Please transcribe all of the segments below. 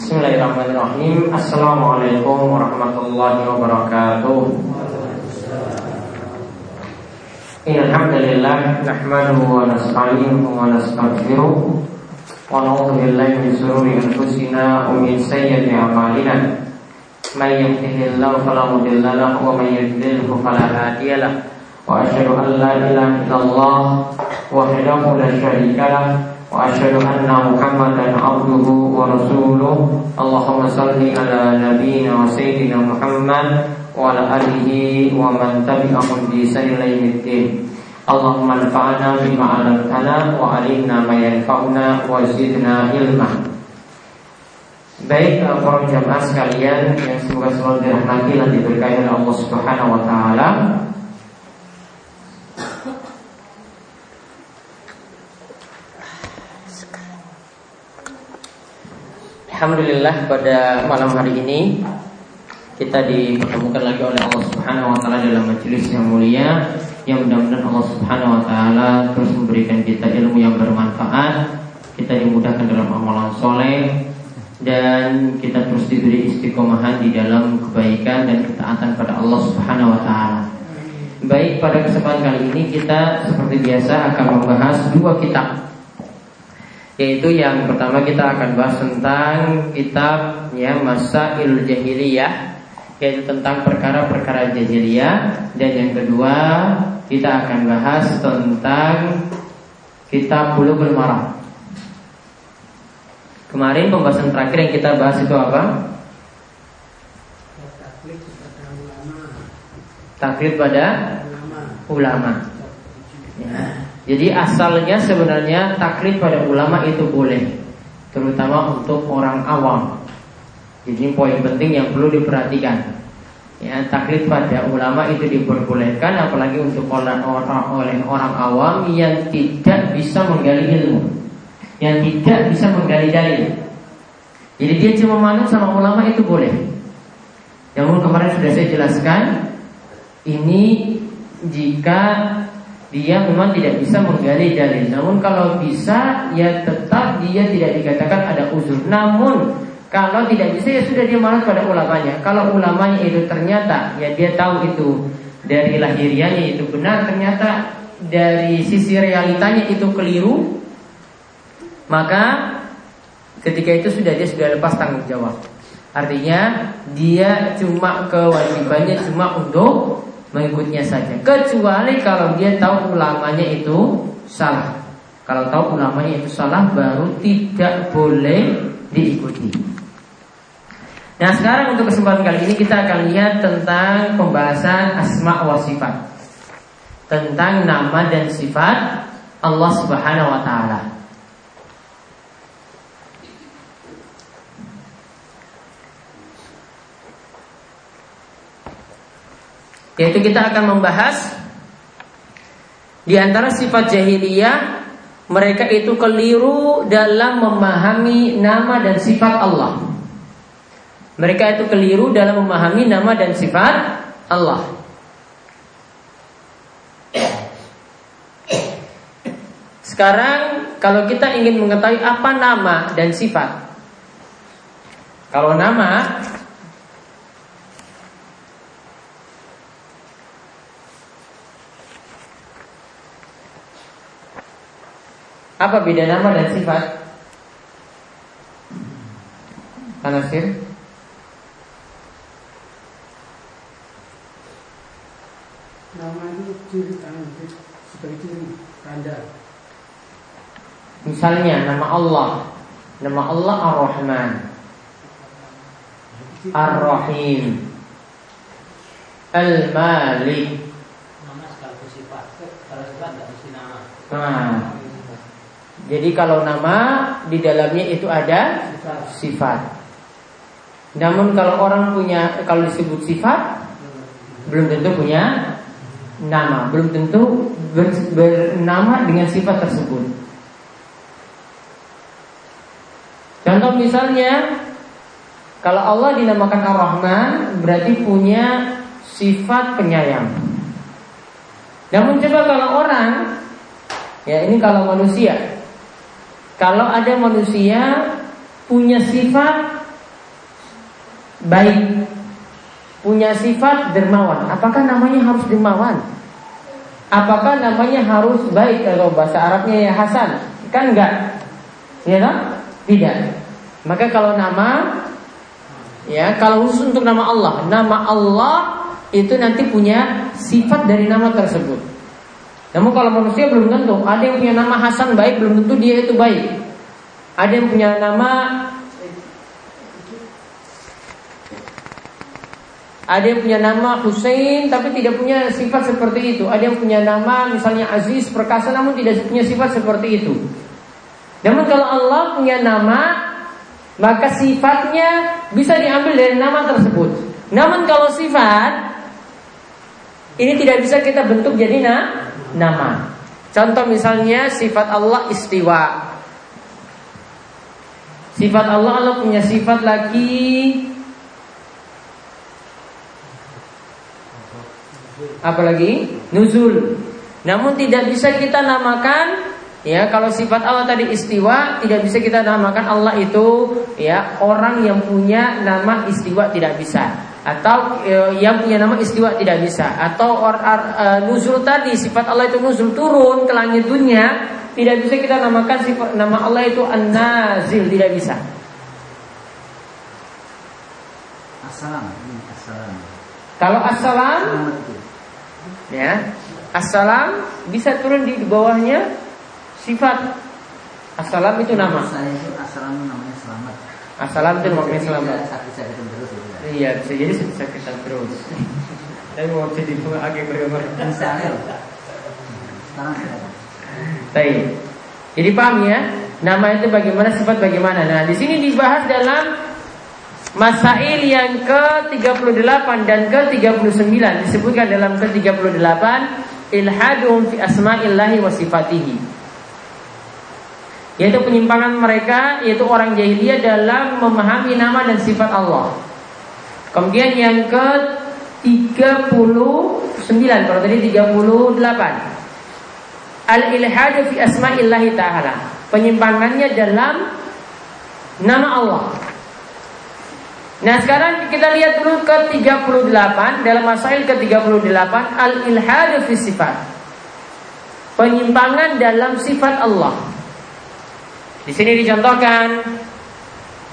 Bismillahirrahmanirrahim. Assalamualaikum warahmatullahi wabarakatuh. Alhamdulillah Nahmadu wa nasta'inuhu wa nastaghfiruh. Wa na'udhu billahi min sururi anfusina Wa min sayyati amalina. Man yahdihillahu fala mudilla lahu Wa man yudlilhu fala hadiya lahu. Wa ashhadu an la ilaha illallah Wahdahu la syarika وأشهد أن محمدا عبده ورسوله اللهم صل على نبينا وسيدنا محمد وعلى آله ومن تبعهم بإحسان إلى يوم الدين اللهم انفعنا بما علمتنا وعلمنا ما ينفعنا وزدنا علما Baik para jamaah sekalian yang semoga selalu dirahmati dan diberkahi oleh Allah Subhanahu wa taala. Alhamdulillah pada malam hari ini kita dipertemukan lagi oleh Allah Subhanahu wa taala dalam majelis yang mulia yang mudah-mudahan Allah Subhanahu wa taala terus memberikan kita ilmu yang bermanfaat, kita dimudahkan dalam amalan soleh dan kita terus diberi istiqomahan di dalam kebaikan dan ketaatan pada Allah Subhanahu wa taala. Baik pada kesempatan kali ini kita seperti biasa akan membahas dua kitab yaitu yang pertama kita akan bahas tentang kitab ya Masail Jahiliyah yaitu tentang perkara-perkara jahiliyah dan yang kedua kita akan bahas tentang kitab Bulughul Maram. Kemarin pembahasan terakhir yang kita bahas itu apa? Taklid pada ulama. Ya. Jadi asalnya sebenarnya taklid pada ulama itu boleh Terutama untuk orang awam Jadi poin penting yang perlu diperhatikan Ya, taklid pada ulama itu diperbolehkan apalagi untuk orang, orang oleh orang awam yang tidak bisa menggali ilmu, yang tidak bisa menggali dalil. Jadi dia cuma manut sama ulama itu boleh. Namun kemarin sudah saya jelaskan, ini jika dia memang tidak bisa menggali dalil. Namun kalau bisa, ya tetap dia tidak dikatakan ada uzur. Namun kalau tidak bisa, ya sudah dia malas pada ulamanya. Kalau ulamanya itu ternyata, ya dia tahu itu dari lahirianya itu benar, ternyata dari sisi realitanya itu keliru, maka ketika itu sudah dia sudah lepas tanggung jawab. Artinya dia cuma kewajibannya cuma untuk mengikutnya saja. Kecuali kalau dia tahu ulamanya itu salah. Kalau tahu ulamanya itu salah baru tidak boleh diikuti. Nah sekarang untuk kesempatan kali ini kita akan lihat tentang pembahasan asma wa sifat. Tentang nama dan sifat Allah subhanahu wa ta'ala Yaitu kita akan membahas di antara sifat jahiliyah mereka itu keliru dalam memahami nama dan sifat Allah. Mereka itu keliru dalam memahami nama dan sifat Allah. Sekarang kalau kita ingin mengetahui apa nama dan sifat Kalau nama Apa beda nama dan sifat? Tanasir Nama itu ciri sebagai ciri tanda. Misalnya nama Allah, nama Allah Ar-Rahman, Ar-Rahim, Al-Malik. Nama sekaligus sifat. Kalau sifat tidak mesti nama. Nah, jadi kalau nama di dalamnya itu ada sifat. Namun kalau orang punya kalau disebut sifat belum tentu punya nama, belum tentu ber, bernama dengan sifat tersebut. Contoh misalnya kalau Allah dinamakan Ar-Rahman berarti punya sifat penyayang. Namun coba kalau orang ya ini kalau manusia kalau ada manusia punya sifat baik, punya sifat dermawan. Apakah namanya harus dermawan? Apakah namanya harus baik kalau bahasa Arabnya ya Hasan? Kan enggak. Ya kan? Tidak. Maka kalau nama ya kalau khusus untuk nama Allah, nama Allah itu nanti punya sifat dari nama tersebut. Namun kalau manusia belum tentu, ada yang punya nama Hasan baik belum tentu dia itu baik. Ada yang punya nama Ada yang punya nama Hussein tapi tidak punya sifat seperti itu. Ada yang punya nama misalnya Aziz, perkasa namun tidak punya sifat seperti itu. Namun kalau Allah punya nama maka sifatnya bisa diambil dari nama tersebut. Namun kalau sifat ini tidak bisa kita bentuk jadi na nama. Contoh misalnya sifat Allah istiwa. Sifat Allah Allah punya sifat lagi apalagi nuzul. Namun tidak bisa kita namakan ya kalau sifat Allah tadi istiwa tidak bisa kita namakan Allah itu ya orang yang punya nama istiwa tidak bisa atau e, yang punya nama istiwa tidak bisa atau or, or, e, nuzul tadi sifat Allah itu nuzul turun ke langit dunia tidak bisa kita namakan sifat nama Allah itu an-nazil tidak bisa. Assalam, assalam. Kalau assalam Ya. Assalam bisa turun di bawahnya sifat. Assalam itu nama. Saya itu assalam namanya selamat. Assalam itu maknanya selamat. Iya, bisa jadi bisa kita terus. Tapi mau jadi agak berumur. Sekarang Baik. Jadi paham ya? Nama itu bagaimana, sifat bagaimana. Nah, di sini dibahas dalam Masail yang ke-38 dan ke-39 disebutkan dalam ke-38 ilhadum fi asma'illahi wa sifatihi. Yaitu penyimpangan mereka yaitu orang jahiliyah dalam memahami nama dan sifat Allah. Kemudian yang ke-39 kalau tadi 38 Al-ilhadu fi asma'illahi ta'ala Penyimpangannya dalam nama Allah Nah sekarang kita lihat dulu ke 38 dalam masail ke 38 al-ilhad fi sifat. Penyimpangan dalam sifat Allah. Di sini dicontohkan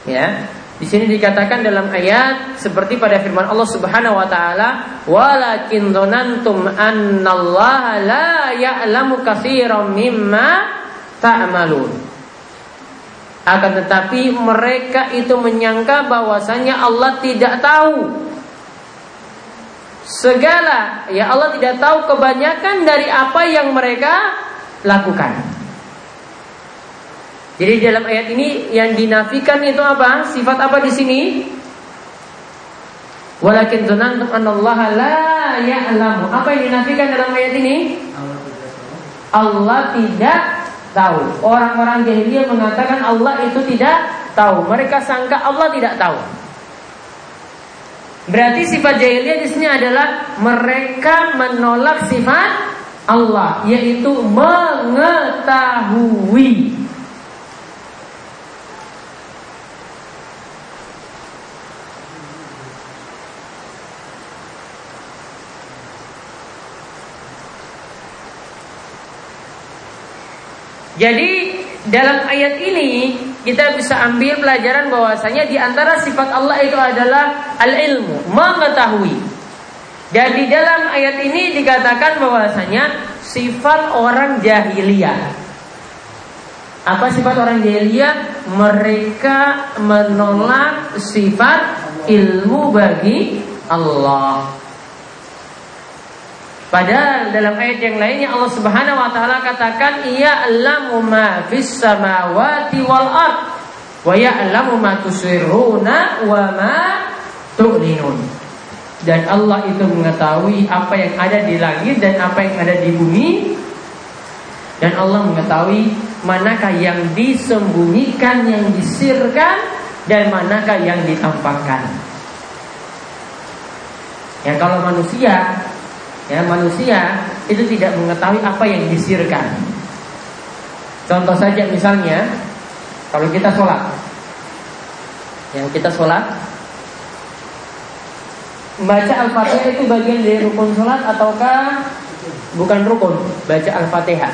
ya. Di sini dikatakan dalam ayat seperti pada firman Allah Subhanahu wa taala, "Walakin dzanantum annallaha la ya'lamu katsiran mimma ta'malun." Akan tetapi mereka itu menyangka bahwasanya Allah tidak tahu segala ya Allah tidak tahu kebanyakan dari apa yang mereka lakukan. Jadi dalam ayat ini yang dinafikan itu apa? Sifat apa di sini? Walakin dzanantum anallaha la ya'lamu. Apa yang dinafikan dalam ayat ini? Allah tidak tahu. Orang-orang jahiliyah mengatakan Allah itu tidak tahu. Mereka sangka Allah tidak tahu. Berarti sifat jahiliyah di sini adalah mereka menolak sifat Allah, yaitu mengetahui. Jadi dalam ayat ini kita bisa ambil pelajaran bahwasanya di antara sifat Allah itu adalah al-ilmu, mengetahui. Dan di dalam ayat ini dikatakan bahwasanya sifat orang jahiliyah. Apa sifat orang jahiliyah? Mereka menolak sifat ilmu bagi Allah. Padahal dalam ayat yang lainnya Allah Subhanahu wa taala katakan ya'lamu ma fis samawati wal ard wa ya'lamu ma tusirruna wa ma tu'linun. Dan Allah itu mengetahui apa yang ada di langit dan apa yang ada di bumi. Dan Allah mengetahui manakah yang disembunyikan, yang disirkan dan manakah yang ditampakkan. Ya kalau manusia ya manusia itu tidak mengetahui apa yang disirkan. Contoh saja misalnya kalau kita sholat, yang kita sholat, Baca Al-Fatihah itu bagian dari rukun sholat ataukah bukan rukun? Baca Al-Fatihah.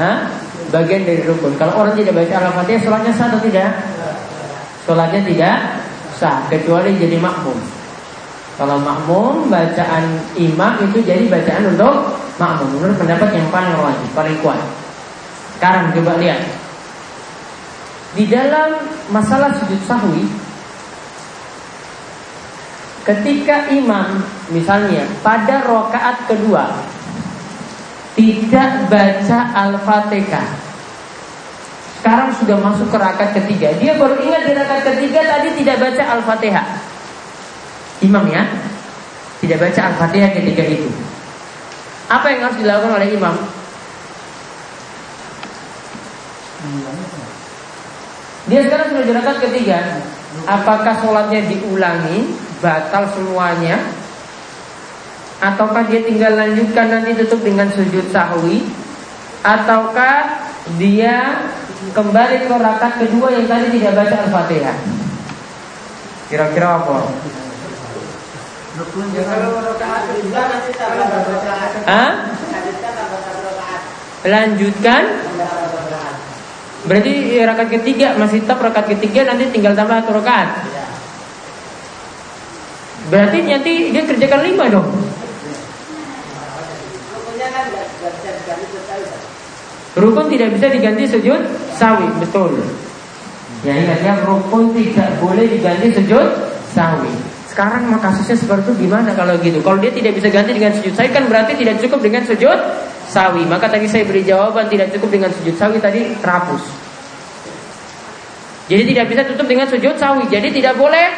Hah? Bagian dari rukun. Kalau orang tidak baca Al-Fatihah, sholatnya sah atau tidak? Sholatnya tidak sah, kecuali jadi makmum. Kalau makmum, bacaan imam itu jadi bacaan untuk makmum. Menurut pendapat yang paling wajib, paling kuat. Sekarang coba lihat. Di dalam masalah sujud sahwi, Ketika imam misalnya pada rokaat kedua tidak baca al-fatihah, sekarang sudah masuk ke rakaat ketiga, dia baru ingat di rakaat ketiga tadi tidak baca al-fatihah. Imam ya, tidak baca al-fatihah ketika itu. Apa yang harus dilakukan oleh imam? Dia sekarang sudah di ketiga. Apakah sholatnya diulangi batal semuanya ataukah dia tinggal lanjutkan nanti tutup dengan sujud sahwi ataukah dia kembali ke rakaat kedua yang tadi tidak baca al-fatihah kira-kira apa? Hah? Lanjutkan Berarti rakaat ketiga masih tetap rakaat ketiga nanti tinggal tambah satu rakaat. Berarti nanti dia kerjakan lima dong. Rukun tidak bisa diganti sujud sawi, betul. Ya ingat ya, rukun tidak boleh diganti sujud sawi. Sekarang maka kasusnya seperti itu gimana kalau gitu? Kalau dia tidak bisa ganti dengan sujud sawi kan berarti tidak cukup dengan sujud sawi. Maka tadi saya beri jawaban tidak cukup dengan sujud sawi tadi terhapus. Jadi tidak bisa tutup dengan sujud sawi. Jadi tidak boleh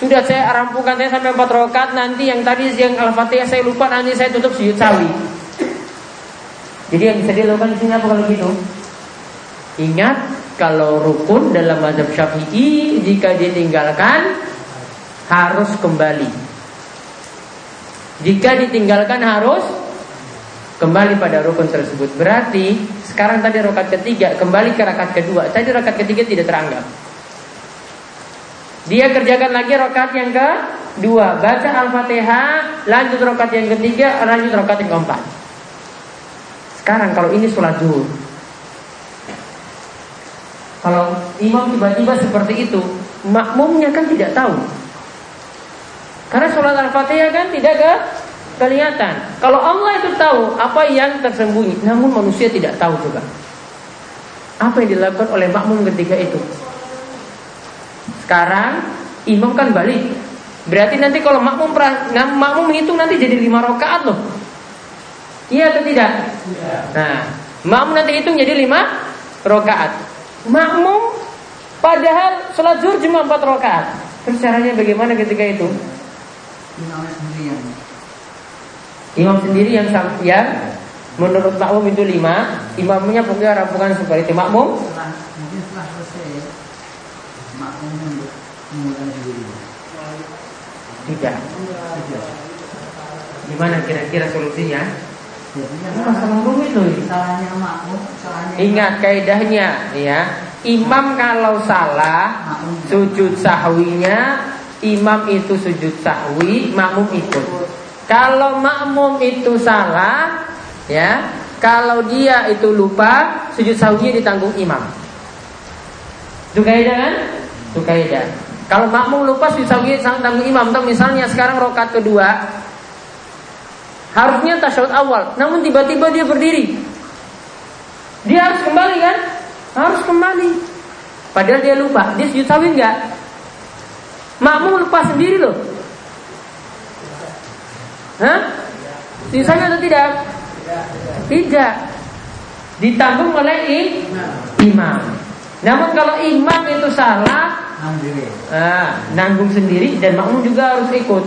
sudah saya rampungkan saya sampai empat rakaat nanti yang tadi yang Al-Fatihah saya lupa nanti saya tutup sujud sawi. Jadi yang bisa dilakukan di sini apa kalau gitu? Ingat kalau rukun dalam mazhab Syafi'i jika ditinggalkan harus kembali. Jika ditinggalkan harus kembali pada rukun tersebut. Berarti sekarang tadi rakaat ketiga kembali ke rakaat kedua. Tadi rakaat ketiga tidak teranggap. Dia kerjakan lagi rokat yang kedua, baca Al-Fatihah, lanjut rokat yang ketiga, lanjut rokat yang keempat. Sekarang kalau ini sholat zuhur, kalau imam tiba-tiba seperti itu, makmumnya kan tidak tahu. Karena sholat Al-Fatihah kan tidak ke kelihatan. Kalau Allah itu tahu apa yang tersembunyi, namun manusia tidak tahu juga. Apa yang dilakukan oleh makmum ketika itu? Sekarang imam kan balik. Berarti nanti kalau makmum makmum menghitung nanti jadi lima rakaat loh. Iya atau tidak? Ya. Nah, makmum nanti hitung jadi lima rakaat. Makmum padahal sholat zuhur cuma empat rakaat. Terus caranya bagaimana ketika itu? Imam sendiri yang Imam sendiri yang yang menurut makmum itu lima, imamnya punya rampungan seperti itu makmum. mungkin setelah selesai makmum tidak. Gimana kira-kira solusinya? masalah rumit loh Ingat kaidahnya ya. Imam kalau salah sujud sahwinya imam itu sujud sahwi, makmum ikut. Kalau makmum itu salah ya, kalau dia itu lupa sujud sahwinya ditanggung imam. Itu kaidah kan? Itu kaidah. Kalau makmum lupa sang tanggung imam, atau misalnya sekarang rokat kedua, harusnya tasyahud awal, namun tiba-tiba dia berdiri. Dia harus kembali kan? Harus kembali. Padahal dia lupa. Dia sujud sawi enggak? Makmum lupa sendiri loh. Hah? Sawi atau tidak? Tidak. Ditanggung oleh imam. Namun kalau imam itu salah, nah, nanggung sendiri dan makmum juga harus ikut.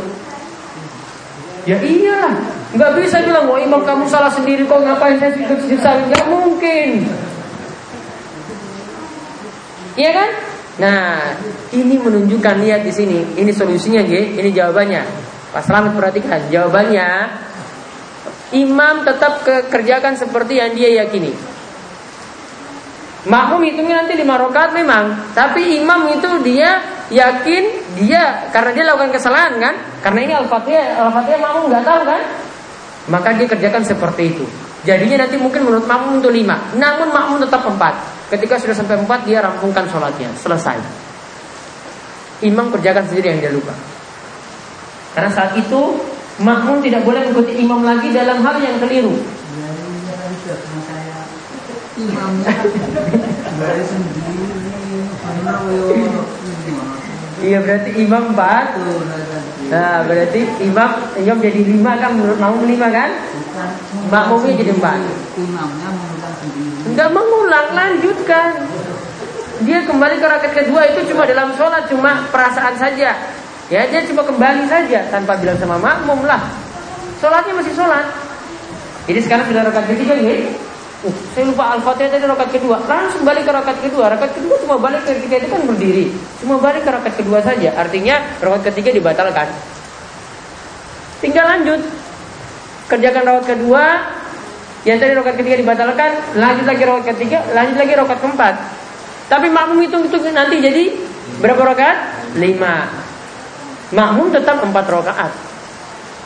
Ya iyalah, nggak bisa bilang, wah imam kamu salah sendiri kok ngapain saya ikut susah? Nggak mungkin. Iya kan? Nah, ini menunjukkan niat di sini. Ini solusinya, G. Ini jawabannya. Pak Selamat perhatikan. Jawabannya, imam tetap kerjakan seperti yang dia yakini. Makmum hitungnya nanti lima rakaat memang, tapi imam itu dia yakin dia karena dia lakukan kesalahan kan? Karena ini Al-Fatihah, Al-Fatihah makmum nggak tahu kan? Maka dia kerjakan seperti itu. Jadinya nanti mungkin menurut makmum itu lima, namun makmum tetap empat. Ketika sudah sampai empat dia rampungkan sholatnya, selesai. Imam kerjakan sendiri yang dia lupa. Karena saat itu makmum tidak boleh mengikuti imam lagi dalam hal yang keliru. Iya berarti imam empat. Nah berarti imam imam jadi lima kan menurut makmum lima kan? Makmumnya jadi empat. Enggak mengulang lanjutkan. Dia kembali ke rakaat kedua itu cuma dalam sholat cuma perasaan saja. Ya dia cuma kembali saja tanpa bilang sama makmum lah. Sholatnya masih sholat. Jadi sekarang sudah rakaat ketiga ya. Uh, saya lupa Al-Fatihah tadi rakaat kedua. Langsung balik ke rakaat kedua. Rakaat kedua cuma balik ke ketiga itu kan berdiri. Cuma balik ke rakaat kedua saja. Artinya rakaat ketiga dibatalkan. Tinggal lanjut. Kerjakan rakaat kedua. Yang tadi rakaat ketiga dibatalkan, lanjut lagi rakaat ketiga, lanjut lagi rakaat keempat. Tapi makmum itu itu nanti jadi berapa rakaat? Lima. Makmum tetap empat rakaat.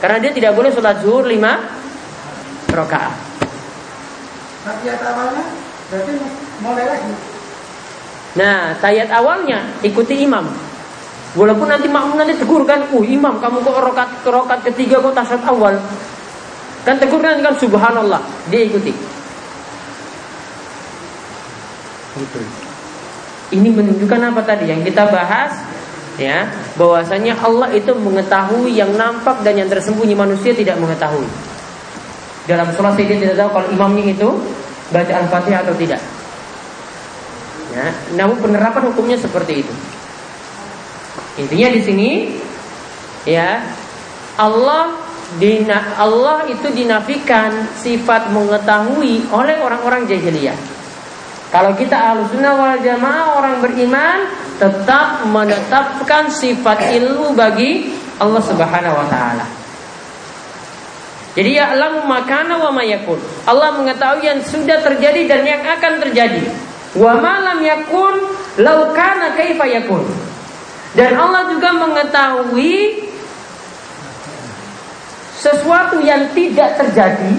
Karena dia tidak boleh sholat zuhur lima rakaat. Tahiyat awalnya berarti mulai lagi. Nah, tayat awalnya ikuti imam. Walaupun nanti makmum nanti tegur kan, uh imam kamu kok rokat rokat ketiga kok tasat awal. Kan tegur kan subhanallah, dia ikuti. Gitu. Ini menunjukkan apa tadi yang kita bahas ya bahwasanya Allah itu mengetahui yang nampak dan yang tersembunyi manusia tidak mengetahui dalam sholat dia tidak tahu kalau imamnya itu baca al-fatihah atau tidak. Ya, namun penerapan hukumnya seperti itu. Intinya di sini ya Allah dina, Allah itu dinafikan sifat mengetahui oleh orang-orang jahiliyah. Kalau kita alusuna wal jamaah orang beriman tetap menetapkan sifat ilmu bagi Allah Subhanahu wa taala. Jadi ya Allah makana wa mayakun. Allah mengetahui yang sudah terjadi dan yang akan terjadi. Wa malam yakun laukana kaifa yakun. Dan Allah juga mengetahui sesuatu yang tidak terjadi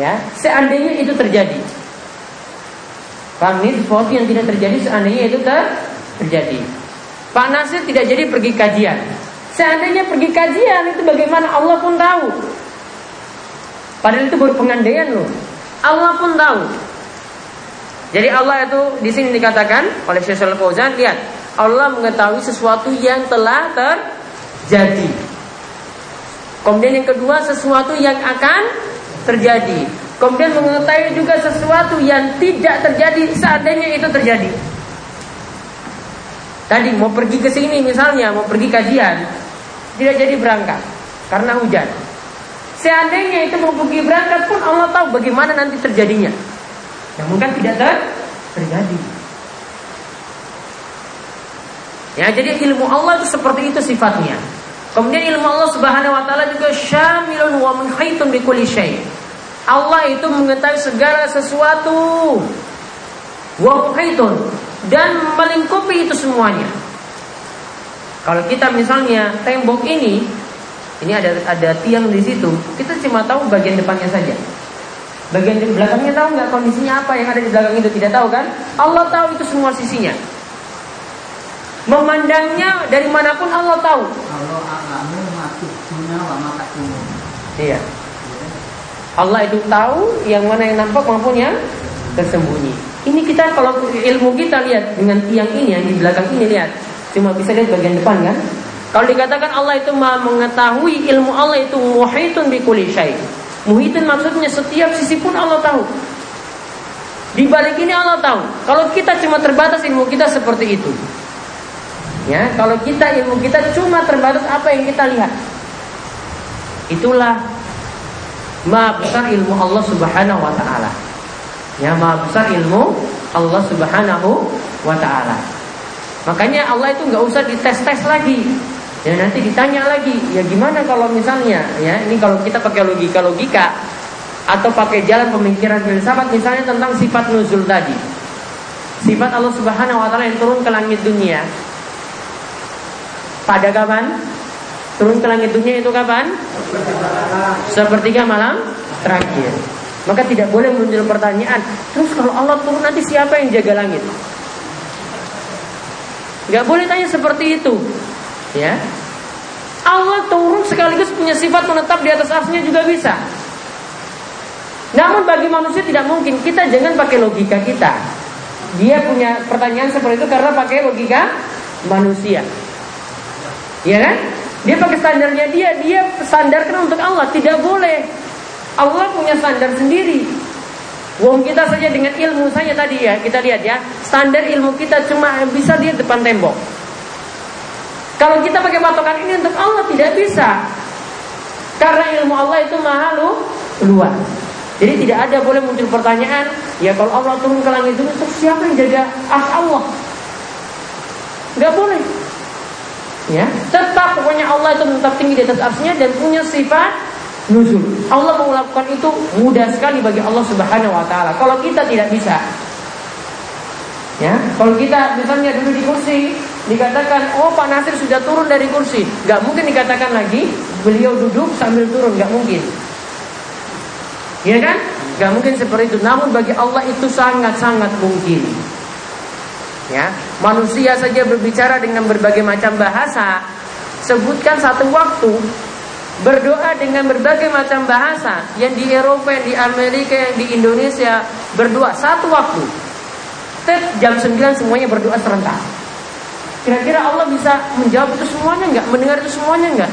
ya seandainya itu terjadi Paham ini sesuatu yang tidak terjadi seandainya itu ter terjadi Pak Nasir tidak jadi pergi kajian Seandainya pergi kajian itu bagaimana Allah pun tahu. Padahal itu baru pengandaian loh. Allah pun tahu. Jadi Allah itu di sini dikatakan oleh Syekh Fauzan lihat Allah mengetahui sesuatu yang telah terjadi. Kemudian yang kedua sesuatu yang akan terjadi. Kemudian mengetahui juga sesuatu yang tidak terjadi seandainya itu terjadi. Tadi mau pergi ke sini misalnya mau pergi kajian, tidak jadi berangkat karena hujan. Seandainya itu mau pergi berangkat pun Allah tahu bagaimana nanti terjadinya. Namun kan tidak ter terjadi. Ya, jadi ilmu Allah itu seperti itu sifatnya. Kemudian ilmu Allah Subhanahu wa taala juga syamilun wa muhitun bi kulli syai. Allah itu mengetahui segala sesuatu. Wa muhitun dan melingkupi itu semuanya. Kalau kita misalnya tembok ini, ini ada ada tiang di situ, kita cuma tahu bagian depannya saja. Bagian di belakangnya tahu nggak kondisinya apa yang ada di belakang itu tidak tahu kan? Allah tahu itu semua sisinya. Memandangnya dari mana pun Allah tahu. Allah Iya. Allah itu tahu yang mana yang nampak maupun yang tersembunyi. Ini kita kalau ilmu kita lihat dengan tiang ini yang di belakang ini lihat Cuma bisa lihat bagian depan kan? Kalau dikatakan Allah itu maha mengetahui ilmu Allah itu muhitun bi kulli syai. Muhitun maksudnya setiap sisi pun Allah tahu. Di balik ini Allah tahu. Kalau kita cuma terbatas ilmu kita seperti itu. Ya, kalau kita ilmu kita cuma terbatas apa yang kita lihat. Itulah maha besar ilmu Allah Subhanahu wa taala. Ya, maha besar ilmu Allah Subhanahu wa taala. Makanya Allah itu nggak usah dites-tes lagi. Ya nanti ditanya lagi, ya gimana kalau misalnya, ya ini kalau kita pakai logika-logika atau pakai jalan pemikiran filsafat misalnya tentang sifat nuzul tadi. Sifat Allah Subhanahu wa taala yang turun ke langit dunia. Pada kapan? Turun ke langit dunia itu kapan? Sepertiga malam terakhir. Maka tidak boleh muncul pertanyaan, terus kalau Allah turun nanti siapa yang jaga langit? Gak boleh tanya seperti itu. Ya. Allah turun sekaligus punya sifat menetap di atas arsnya juga bisa. Namun bagi manusia tidak mungkin. Kita jangan pakai logika kita. Dia punya pertanyaan seperti itu karena pakai logika manusia. Ya kan? Dia pakai standarnya dia, dia standarkan untuk Allah. Tidak boleh. Allah punya standar sendiri. Wong kita saja dengan ilmu saja tadi ya, kita lihat ya, standar ilmu kita cuma bisa lihat depan tembok. Kalau kita pakai patokan ini untuk Allah tidak bisa. Karena ilmu Allah itu maha lu, luas. Jadi tidak ada boleh muncul pertanyaan, ya kalau Allah turun ke langit itu, siapa yang jaga as Allah? Gak boleh. Ya, tetap pokoknya Allah itu tetap tinggi di atas arsnya dan punya sifat nuzul. Allah melakukan itu mudah sekali bagi Allah Subhanahu wa taala. Kalau kita tidak bisa. Ya, kalau kita misalnya dulu di kursi dikatakan, "Oh, Pak Nasir sudah turun dari kursi." Gak mungkin dikatakan lagi beliau duduk sambil turun, gak mungkin. Ya kan? Gak mungkin seperti itu. Namun bagi Allah itu sangat-sangat mungkin. Ya, manusia saja berbicara dengan berbagai macam bahasa. Sebutkan satu waktu berdoa dengan berbagai macam bahasa yang di Eropa, yang di Amerika, yang di Indonesia berdoa satu waktu. Tet jam 9 semuanya berdoa serentak. Kira-kira Allah bisa menjawab itu semuanya enggak? Mendengar itu semuanya enggak?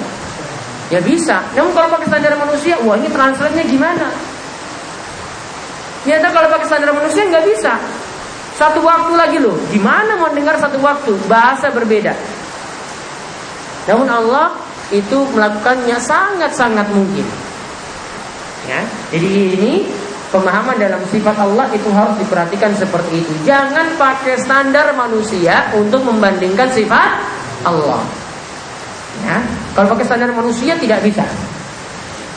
Ya bisa. Namun kalau pakai standar manusia, wah ini translate-nya gimana? Ternyata kalau pakai standar manusia nggak bisa. Satu waktu lagi loh. Gimana mau dengar satu waktu? Bahasa berbeda. Namun Allah itu melakukannya sangat-sangat mungkin. Ya, jadi ini pemahaman dalam sifat Allah itu harus diperhatikan seperti itu. Jangan pakai standar manusia untuk membandingkan sifat Allah. Ya, kalau pakai standar manusia tidak bisa.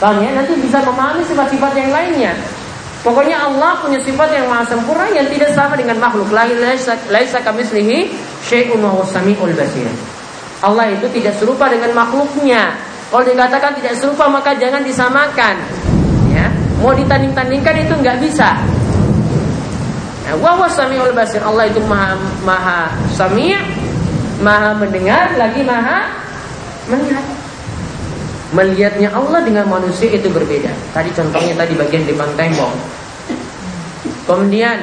Paham ya? Nanti bisa memahami sifat-sifat yang lainnya. Pokoknya Allah punya sifat yang maha sempurna yang tidak sama dengan makhluk. Laisa kamislihi syai'un wa samiul basir. Allah itu tidak serupa dengan makhluknya. Kalau dikatakan tidak serupa maka jangan disamakan. Ya, mau ditanding-tandingkan itu nggak bisa. Nah, wa samiul basir. Allah itu maha maha sami' maha mendengar lagi maha melihat. Melihatnya Allah dengan manusia itu berbeda. Tadi contohnya tadi bagian depan tembok. Kemudian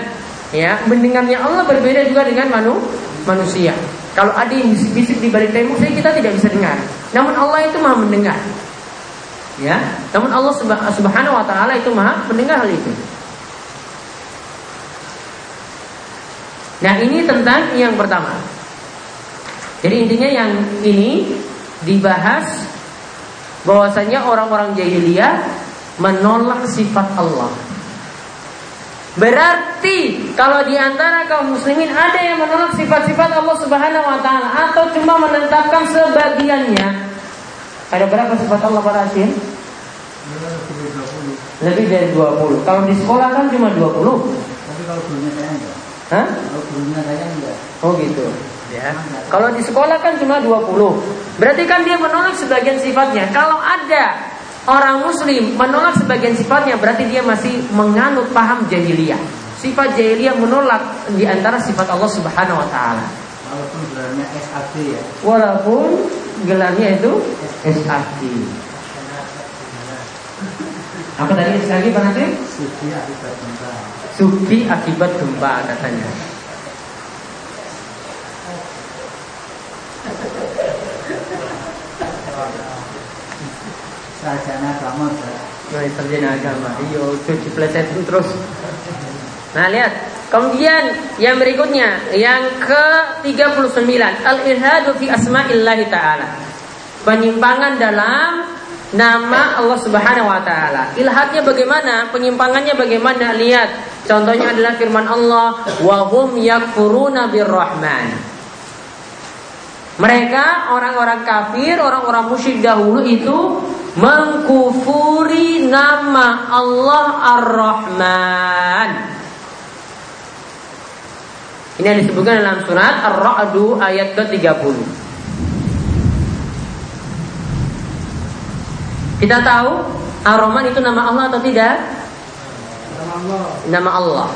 ya mendengarnya Allah berbeda juga dengan manu, manusia. Kalau ada yang bisik-bisik di balik tembok saya kita tidak bisa dengar. Namun Allah itu maha mendengar. Ya, namun Allah Subhanahu wa taala itu maha mendengar hal itu. Nah, ini tentang yang pertama. Jadi intinya yang ini dibahas bahwasanya orang-orang jahiliyah menolak sifat Allah. Berarti kalau di antara kaum muslimin ada yang menolak sifat-sifat Allah Subhanahu wa taala atau cuma menetapkan sebagiannya. Ada berapa sifat Allah pada asin? Lebih dari 20. Kalau di sekolah kan cuma 20. Tapi kalau gurunya saya enggak. Hah? Kalau gurunya saya enggak. Oh gitu. Ya. Kalau di sekolah kan cuma 20. Berarti kan dia menolak sebagian sifatnya. Kalau ada orang muslim menolak sebagian sifatnya berarti dia masih menganut paham jahiliyah. Sifat jahiliyah menolak di antara sifat Allah Subhanahu wa taala. Walaupun gelarnya SAD ya. Walaupun gelarnya itu SAD. Apa tadi sekali Pak Nasir? Suci akibat gempa. Suki akibat gempa katanya. Sarjana agama. Nah, sarjana agama. Cuci plesetin terus. Nah, lihat. Kemudian yang berikutnya, yang ke-39, al-irhadu fi asma'illahi ta'ala. Penyimpangan dalam nama Allah Subhanahu wa taala. Ilhadnya bagaimana? Penyimpangannya bagaimana? Lihat. Contohnya adalah firman Allah, "Wa hum yakfuruna birrahman." Mereka orang-orang kafir, orang-orang musyrik dahulu itu mengkufuri nama Allah Ar-Rahman. Ini yang disebutkan dalam surat Ar-Ra'du ayat ke-30. Kita tahu Ar-Rahman itu nama Allah atau tidak? Nama Allah. Nama Allah.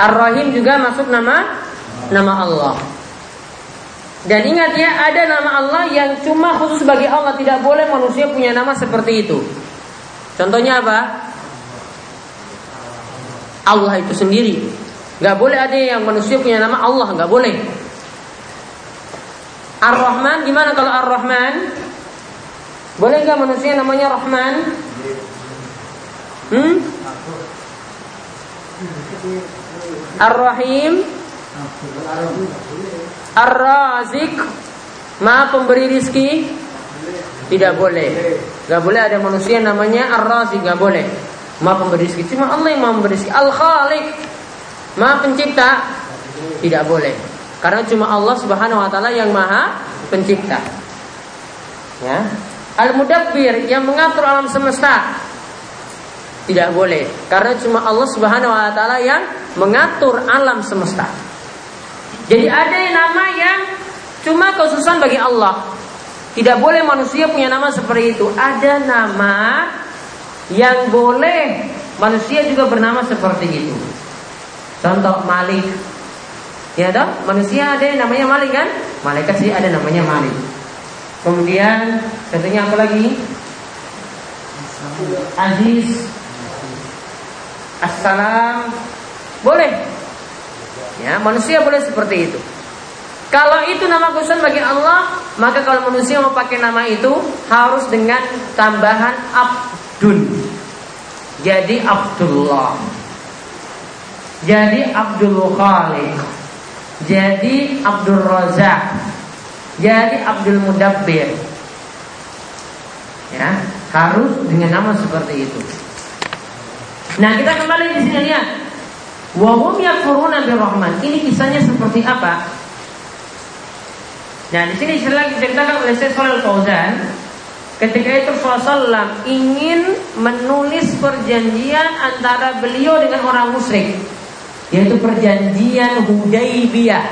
Ar-Rahim juga masuk nama nama Allah. Dan ingat ya, ada nama Allah yang cuma khusus bagi Allah, tidak boleh manusia punya nama seperti itu. Contohnya apa? Allah itu sendiri. Gak boleh ada yang manusia punya nama Allah, gak boleh. Ar-Rahman gimana kalau Ar-Rahman? Boleh nggak manusia namanya Rahman? Hmm? Ar-Rahim Ar-Razik Maha pemberi rizki? Tidak boleh. Gak boleh ada manusia namanya Ar-Razik Gak boleh. Maha pemberi rizki Cuma Allah yang memberi rizki. Al-Khalik Maha pencipta? Tidak boleh. Karena cuma Allah subhanahu wa ta'ala yang maha pencipta. Ya. Al-Mudabbir yang mengatur alam semesta. Tidak boleh. Karena cuma Allah Subhanahu wa taala yang mengatur alam semesta. Jadi ada nama yang cuma khususan bagi Allah. Tidak boleh manusia punya nama seperti itu. Ada nama yang boleh manusia juga bernama seperti itu. Contoh Malik. Ya toh? Manusia ada yang namanya Malik kan? Malaikat sih ada namanya Malik. Kemudian contohnya apa lagi? Aziz Assalam Boleh Ya manusia boleh seperti itu. Kalau itu nama khusus bagi Allah Maka kalau manusia mau pakai nama itu Harus dengan tambahan Abdun. Jadi Abdullah. Jadi Abdul Khaliq. Jadi Abdul Razak. Jadi Abdul Mudabbir. Ya Harus dengan nama seperti itu. Nah kita kembali di sini lihat. Wahum yakfuruna birrahman. Ini kisahnya seperti apa? Nah di sini lagi diceritakan oleh Syekh Shalal Fauzan Ketika itu Rasulullah ingin menulis perjanjian antara beliau dengan orang musyrik Yaitu perjanjian Hudaybiyah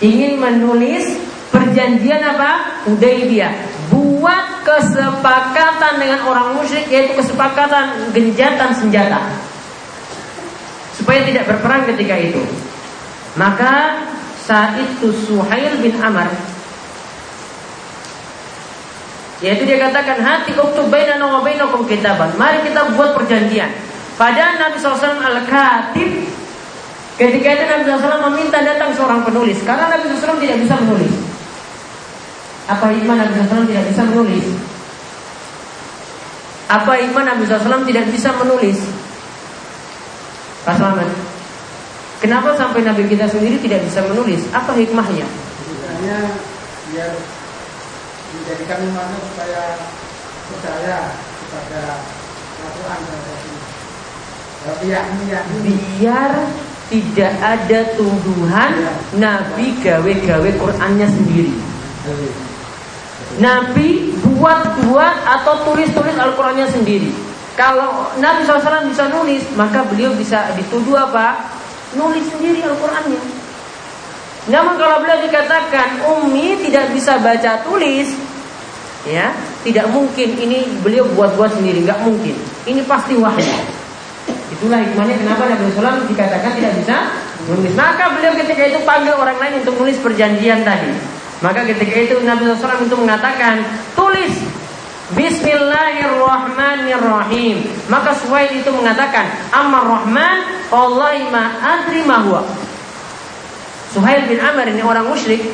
Ingin menulis perjanjian apa? Hudaybiyah buat kesepakatan dengan orang musyrik yaitu kesepakatan genjatan senjata supaya tidak berperang ketika itu. Maka itu Suhail bin Amr yaitu dia katakan hati uktub kitaban. Mari kita buat perjanjian. Pada Nabi SAW al-Katib Ketika itu Nabi SAW meminta datang seorang penulis Karena Nabi SAW tidak bisa menulis apa iman Nabi SAW tidak bisa menulis? Apa iman Nabi SAW tidak bisa menulis? Pak Kenapa sampai Nabi kita sendiri tidak bisa menulis? Apa hikmahnya? Hanya biar menjadikan umatnya supaya percaya kepada Al-Quran dan Biar tidak ada tuduhan ya. Nabi gawe-gawe Qurannya sendiri. Nabi buat-buat atau tulis-tulis Al-Qurannya sendiri. Kalau Nabi SAW bisa nulis, maka beliau bisa dituduh apa? Nulis sendiri Al-Qurannya. Namun kalau beliau dikatakan Umi tidak bisa baca tulis, ya tidak mungkin ini beliau buat-buat sendiri, nggak mungkin. Ini pasti wahyu. Itulah hikmahnya kenapa Nabi SAW dikatakan tidak bisa nulis. Maka beliau ketika itu panggil orang lain untuk nulis perjanjian tadi. Maka ketika itu Nabi SAW itu mengatakan Tulis Bismillahirrahmanirrahim. Maka Suhail itu mengatakan Ammar Rahman Wallahi ma adri Suhail bin Amr ini orang musyrik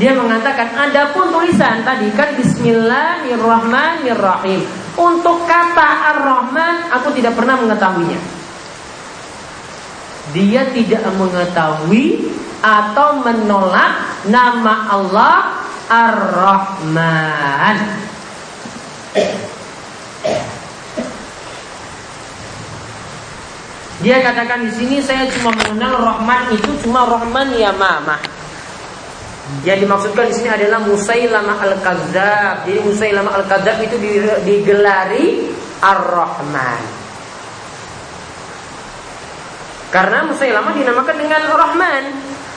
Dia mengatakan Adapun tulisan tadi kan Bismillahirrahmanirrahim. Untuk kata Ar-Rahman Aku tidak pernah mengetahuinya. Dia tidak mengetahui atau menolak nama Allah Ar-Rahman. Dia katakan di sini saya cuma mengenal Rahman itu cuma Rahman ya mama. Yang dimaksudkan di sini adalah Musailamah al-Kadzab. Jadi Musailamah al-Kadzab itu digelari Ar-Rahman. Karena Musailamah dinamakan dengan Rahman.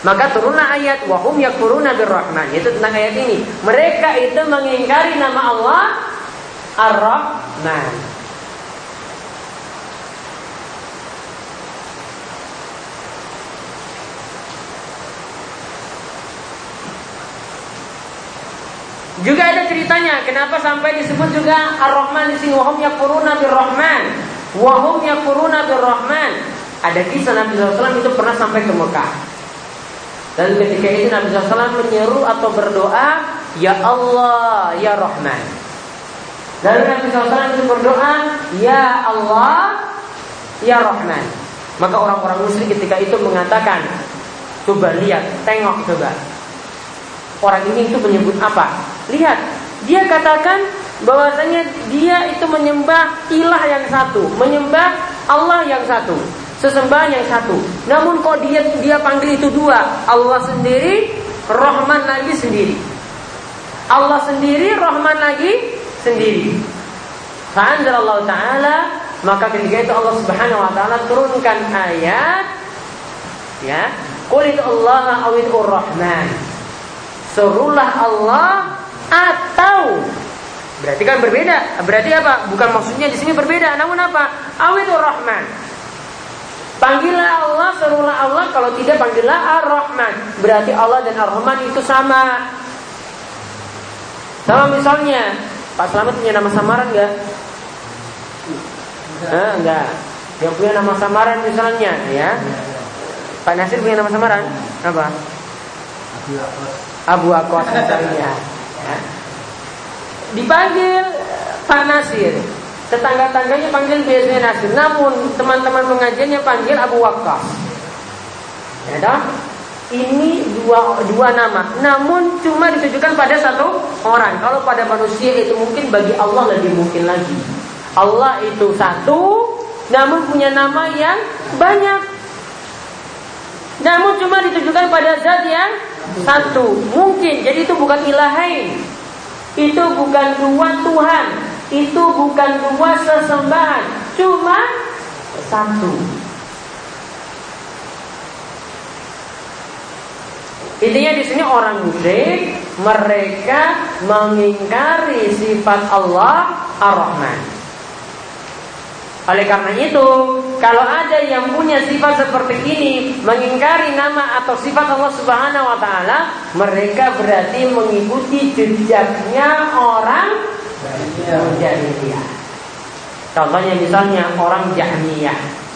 Maka turunlah ayat wahum yakfuruna birrahman. Itu tentang ayat ini. Mereka itu mengingkari nama Allah Ar-Rahman. Juga ada ceritanya kenapa sampai disebut juga Ar-Rahman di sini wahum yakfuruna birrahman. Wahum yakfuruna birrahman. Ada kisah Nabi SAW itu pernah sampai ke Mekah. Dan ketika itu Nabi SAW menyeru atau berdoa, Ya Allah, Ya Rahman. Dan Nabi SAW itu berdoa, Ya Allah, Ya Rahman. Maka orang-orang muslim ketika itu mengatakan, Coba lihat, tengok coba. Orang ini itu menyebut apa? Lihat, dia katakan bahwasanya dia itu menyembah ilah yang satu, menyembah Allah yang satu sesembahan yang satu. Namun kok dia dia panggil itu dua, Allah sendiri, Rahman lagi sendiri. Allah sendiri, Rahman lagi sendiri. Allah taala maka ketika itu Allah Subhanahu wa taala turunkan ayat ya, qul Allah awidur rahman. Serulah Allah atau berarti kan berbeda. Berarti apa? Bukan maksudnya di sini berbeda, namun apa? Awidur rahman Panggillah Allah, serulah Allah, kalau tidak panggillah Ar-Rahman. Berarti Allah dan Ar-Rahman itu sama. Sama misalnya, Pak Selamat punya nama samaran enggak? Eh, enggak. Yang punya nama samaran misalnya, ya. Pak Nasir punya nama samaran? Apa? Abu Akos misalnya. Ya. Dipanggil Pak Nasir. Tetangga-tangganya panggil biasanya Nasir. Namun teman-teman pengajiannya panggil Abu Waqqas. Ya? Ini dua, dua nama. Namun cuma ditujukan pada satu orang. Kalau pada manusia itu mungkin bagi Allah lebih mungkin lagi. Allah itu satu Namun punya nama yang banyak. Namun cuma ditujukan pada zat yang satu. Mungkin, jadi itu bukan ilahain Itu bukan dua Tuhan. Itu bukan dua sesembahan, cuma satu. Intinya di sini orang musyrik mereka mengingkari sifat Allah Ar-Rahman. Oleh karena itu, kalau ada yang punya sifat seperti ini, mengingkari nama atau sifat Allah Subhanahu wa taala, mereka berarti mengikuti jejaknya orang Jahmiyah. Contohnya misalnya orang Jahmiyah.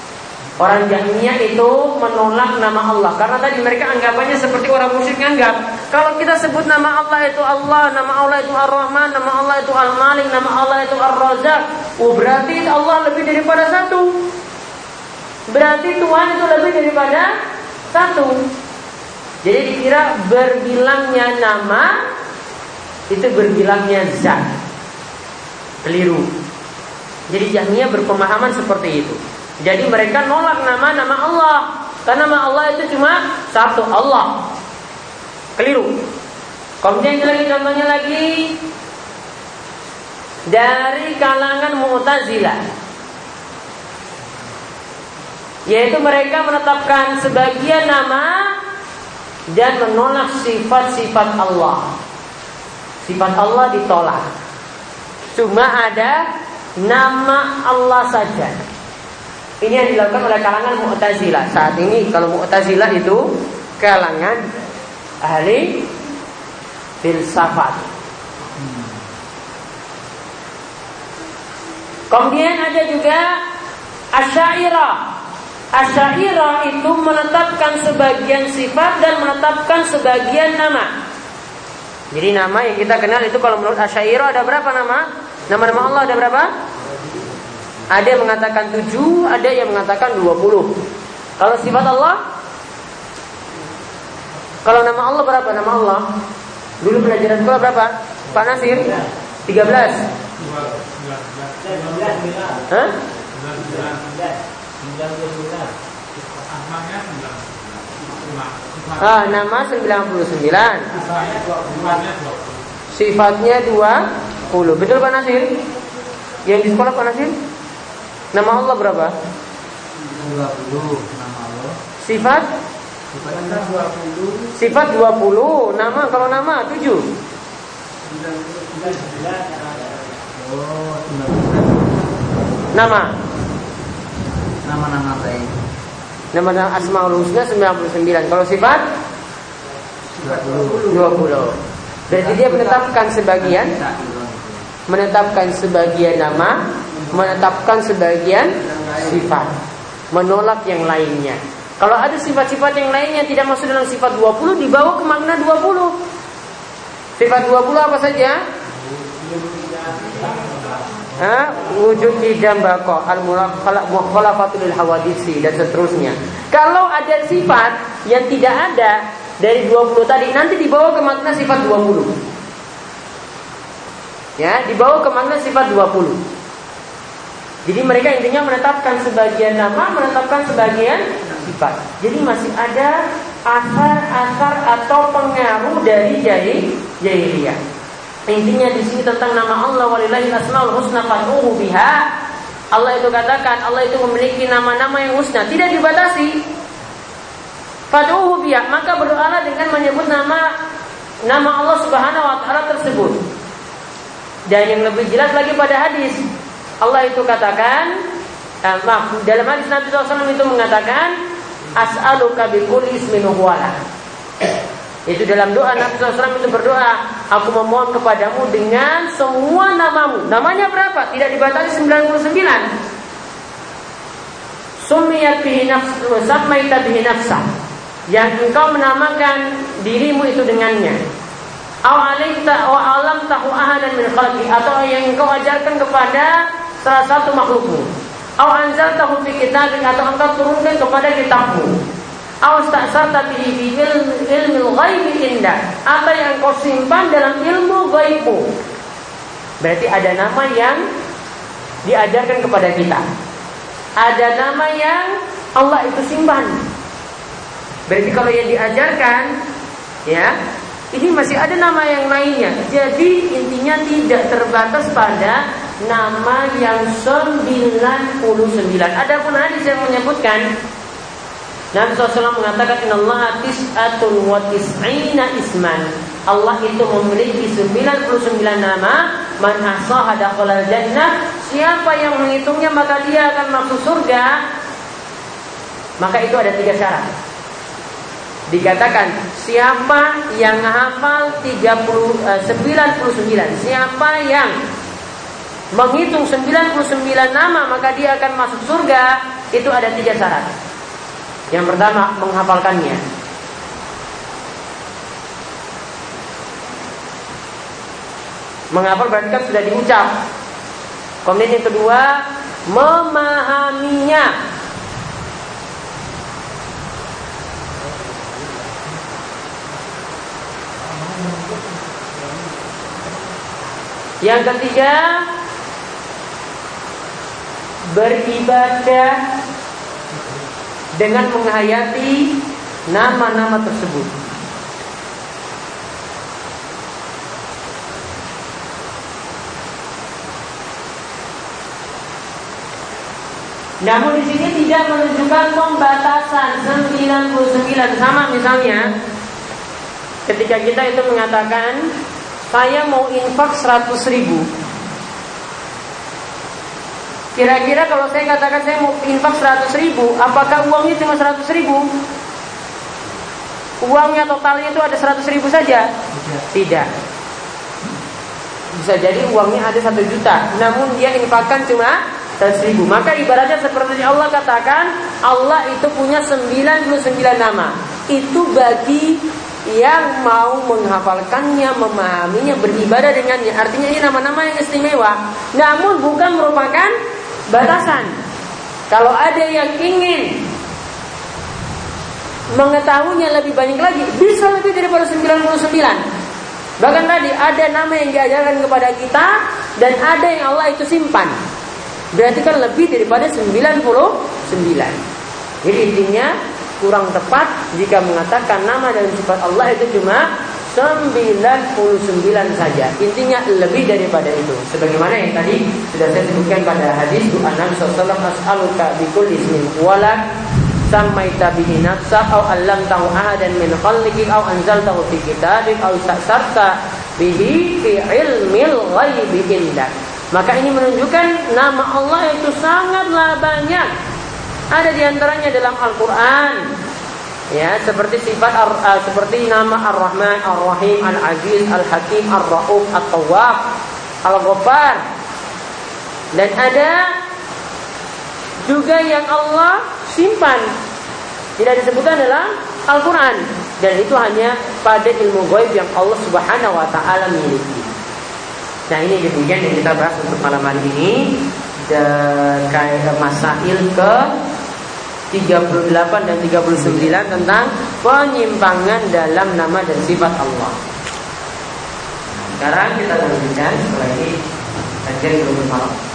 Orang Jahmiyah itu menolak nama Allah karena tadi mereka anggapannya seperti orang musyrik anggap kalau kita sebut nama Allah itu Allah, nama Allah itu Ar-Rahman, nama Allah itu Al-Malik, nama Allah itu Ar-Razzaq, oh berarti Allah lebih daripada satu. Berarti Tuhan itu lebih daripada satu. Jadi dikira berbilangnya nama itu berbilangnya zat keliru. Jadi Jahmiyah berpemahaman seperti itu. Jadi mereka nolak nama-nama Allah. Karena nama Allah itu cuma satu Allah. Keliru. Kemudian lagi contohnya lagi dari kalangan Mu'tazilah. Yaitu mereka menetapkan sebagian nama dan menolak sifat-sifat Allah. Sifat Allah ditolak. Cuma ada nama Allah saja. Ini yang dilakukan oleh kalangan Mu'tazilah. Saat ini kalau Mu'tazilah itu kalangan ahli filsafat. Kemudian ada juga Asyairah. Asyairah itu menetapkan sebagian sifat dan menetapkan sebagian nama. Jadi nama yang kita kenal itu kalau menurut Asyairah ada berapa nama? Nama-nama Allah ada berapa? Ada yang mengatakan tujuh, ada yang mengatakan dua puluh. Kalau sifat Allah? Kalau nama Allah berapa nama Allah? Dulu pelajaran sekolah berapa? Pak Nasir? 13 Hah? 19 Ah, nama 99. Sifatnya 20. Betul Pak Nasir? Yang di sekolah Pak Nasir? Nama Allah berapa? 20 nama Allah. Sifat Sifat 20 Nama kalau nama 7 Nama? Nama-nama baik. Nama-nama Asmaul Husna 99 Kalau sifat? 20. 20 Berarti dia menetapkan sebagian? Menetapkan sebagian nama Menetapkan sebagian sifat Menolak yang lainnya Kalau ada sifat-sifat yang lainnya Tidak masuk dalam sifat 20 Dibawa ke makna 20 Sifat 20 apa saja? Wujud idam bako al mukhalafatul hawadisi dan seterusnya. Kalau ada sifat yang tidak ada dari 20 tadi nanti dibawa ke makna sifat 20. Ya, dibawa ke makna sifat 20. Jadi mereka intinya menetapkan sebagian nama, menetapkan sebagian sifat. Jadi masih ada asar-asar atau pengaruh dari jadi jahiliyah. Intinya di sini tentang nama Allah walillahi asmaul husna fad'uhu biha. Allah itu katakan Allah itu memiliki nama-nama yang husna, tidak dibatasi. Fad'uhu biha, maka berdoalah dengan menyebut nama nama Allah Subhanahu wa taala tersebut. Dan yang lebih jelas lagi pada hadis Allah itu katakan eh, maaf, dalam hadis Nabi SAW itu mengatakan as'aluka bi kulli ismin itu dalam doa Nabi SAW itu berdoa Aku memohon kepadamu dengan semua namamu. Namanya berapa? Tidak dibatasi 99 Sumiyat bihi nafsu Samaita bihi nafsa. Yang engkau menamakan dirimu itu dengannya. Awalaita wa alam tahu ahadan min khalqi. Atau yang engkau ajarkan kepada salah satu makhlukmu. Aw anzal tahu fi kitabik Atau engkau turunkan kepada kitabmu. Awasta'sarta bihi fi ilmi ghaibi indah. Apa yang kau simpan dalam ilmu gaibmu Berarti ada nama yang diajarkan kepada kita. Ada nama yang Allah itu simpan. Berarti kalau yang diajarkan Ya ini masih ada nama yang lainnya. Jadi intinya tidak terbatas pada Nama yang 99 Adapun hadis yang menyebutkan Nabi SAW mengatakan Allah tis'atun wa tis'ina isman. Allah itu memiliki 99 nama. Man ahsaha dakhalal jannah Siapa yang menghitungnya maka dia akan masuk surga. Maka itu ada tiga syarat. Dikatakan siapa yang hafal 30, eh, 99 Siapa yang menghitung 99 nama maka dia akan masuk surga Itu ada tiga syarat yang pertama menghafalkannya. Menghafal berarti kan sudah diucap. Kemudian yang kedua memahaminya. Yang ketiga beribadah dengan menghayati nama-nama tersebut. Namun di sini tidak menunjukkan pembatasan 99 sama misalnya ketika kita itu mengatakan saya mau infak 100 ribu Kira-kira kalau saya katakan saya mau infak 100 ribu Apakah uangnya cuma 100 ribu? Uangnya totalnya itu ada 100 ribu saja? Tidak Bisa jadi uangnya ada 1 juta Namun dia infakkan cuma 100 ribu Maka ibaratnya seperti Allah katakan Allah itu punya 99 nama Itu bagi yang mau menghafalkannya, memahaminya, beribadah dengannya. Artinya ini nama-nama yang istimewa. Namun bukan merupakan batasan. Kalau ada yang ingin mengetahuinya lebih banyak lagi, bisa lebih daripada 99. Bahkan tadi ada nama yang diajarkan kepada kita dan ada yang Allah itu simpan. Berarti kan lebih daripada 99. Jadi intinya kurang tepat jika mengatakan nama dan sifat Allah itu cuma 99 saja. Intinya lebih daripada itu. Sebagaimana yang tadi sudah saya sebutkan pada hadis doa Nabi SAW As'aluka bikul ismin walak sammaita bihi nafsa aw allamtahu ahadan min khalqik aw anzaltahu fi kitabik aw sa'sarta bihi fi ilmil ghaibi indak. Maka ini menunjukkan nama Allah itu sangatlah banyak. Ada di antaranya dalam Al-Qur'an. Ya, seperti sifat uh, seperti nama Ar-Rahman, Ar-Rahim, Al-Aziz, Al-Hakim, Ar-Rauf, At-Tawwab, Al-Ghaffar. Dan ada juga yang Allah simpan. Tidak disebutkan dalam Al-Quran. Dan itu hanya pada ilmu gaib yang Allah subhanahu wa ta'ala miliki. Nah ini demikian yang kita bahas untuk malam hari ini. Kayak masail ke 38 dan 39 tentang penyimpangan dalam nama dan sifat Allah. Sekarang kita lanjutkan ini kajian belum malam.